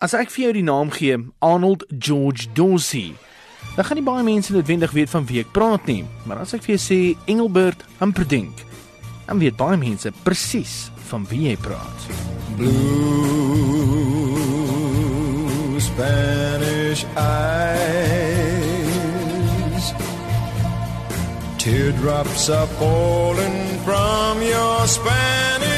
As ek vir jou die naam gee, Arnold George Dorsey, dan gaan nie baie mense noodwendig weet van wie ek praat nie, maar as ek vir jou sê Engelbert Humperdinck, dan weet baie mense presies van wie jy praat. Blue Spanish eyes Teardrops are falling from your Spanish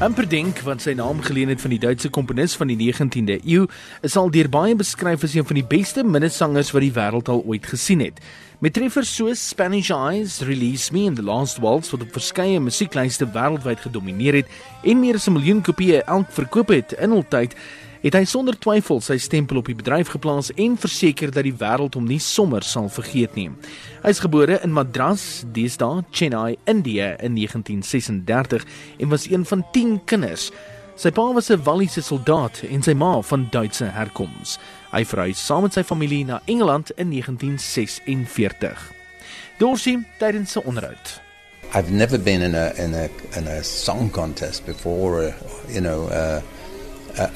Humperdinck, wat sy naam geleen het van die Duitse komponis van die 19de eeu, is al deur baie beskryf as een van die beste minnesangers wat die wêreld al ooit gesien het. Met treffers soos Spanish Eyes, Release Me and The Last Waltz wat op verskeie musieklyste wêreldwyd gedomeineer het en meer as 'n miljoen kopieë elk verkoop het in hul tyd, het hy sonder twyfel sy stempel op die bedryf geplaas en verseker dat die wêreld hom nie sommer sal vergeet nie. Hy is gebore in Madras, deesdae Chennai, India in 1936 en was een van 10 kinders. Sy pa was 'n Walliese soldaat en sy ma van Duitse herkoms. Hy verhuis saam met sy familie na Engeland in 1946. Dorsey tydens sy onderhoud. I've never been in a in a in a song contest before, uh, you know. Uh,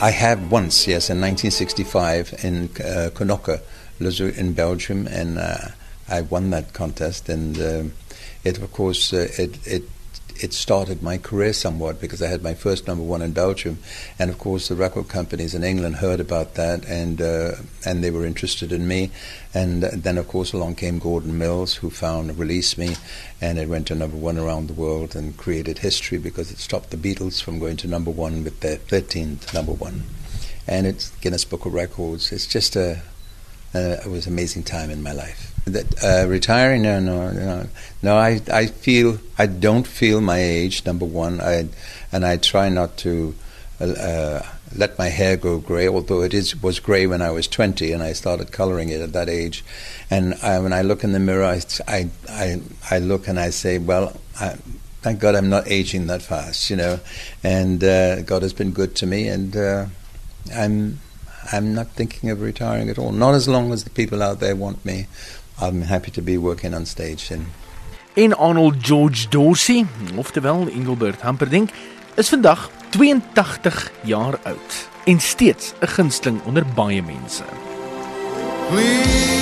I have once, yes, in 1965 in uh, in Belgium, and uh, I won that contest. And um, it, of course, uh, it, it it started my career somewhat because I had my first number one in Belgium, and of course the record companies in England heard about that and uh, and they were interested in me, and then of course along came Gordon Mills who found released me, and it went to number one around the world and created history because it stopped the Beatles from going to number one with their 13th number one, and it's Guinness Book of Records. It's just a uh, it was an amazing time in my life. That uh, retiring? No, no, no, no. I, I feel I don't feel my age. Number one, I and I try not to uh, uh let my hair go grey. Although it is was grey when I was twenty, and I started colouring it at that age. And I, when I look in the mirror, I, I, I, I look and I say, well, I, thank God I'm not aging that fast, you know. And uh, God has been good to me, and I'm I'm not thinking of retiring at all. Not as long as the people out there want me I'm happy to be working on stage and En Arnold George Dorsey, oftewel Engelbert Humperdinck, is vandag 82 jaar oud en steeds 'n gunsteling onder baie mense. Please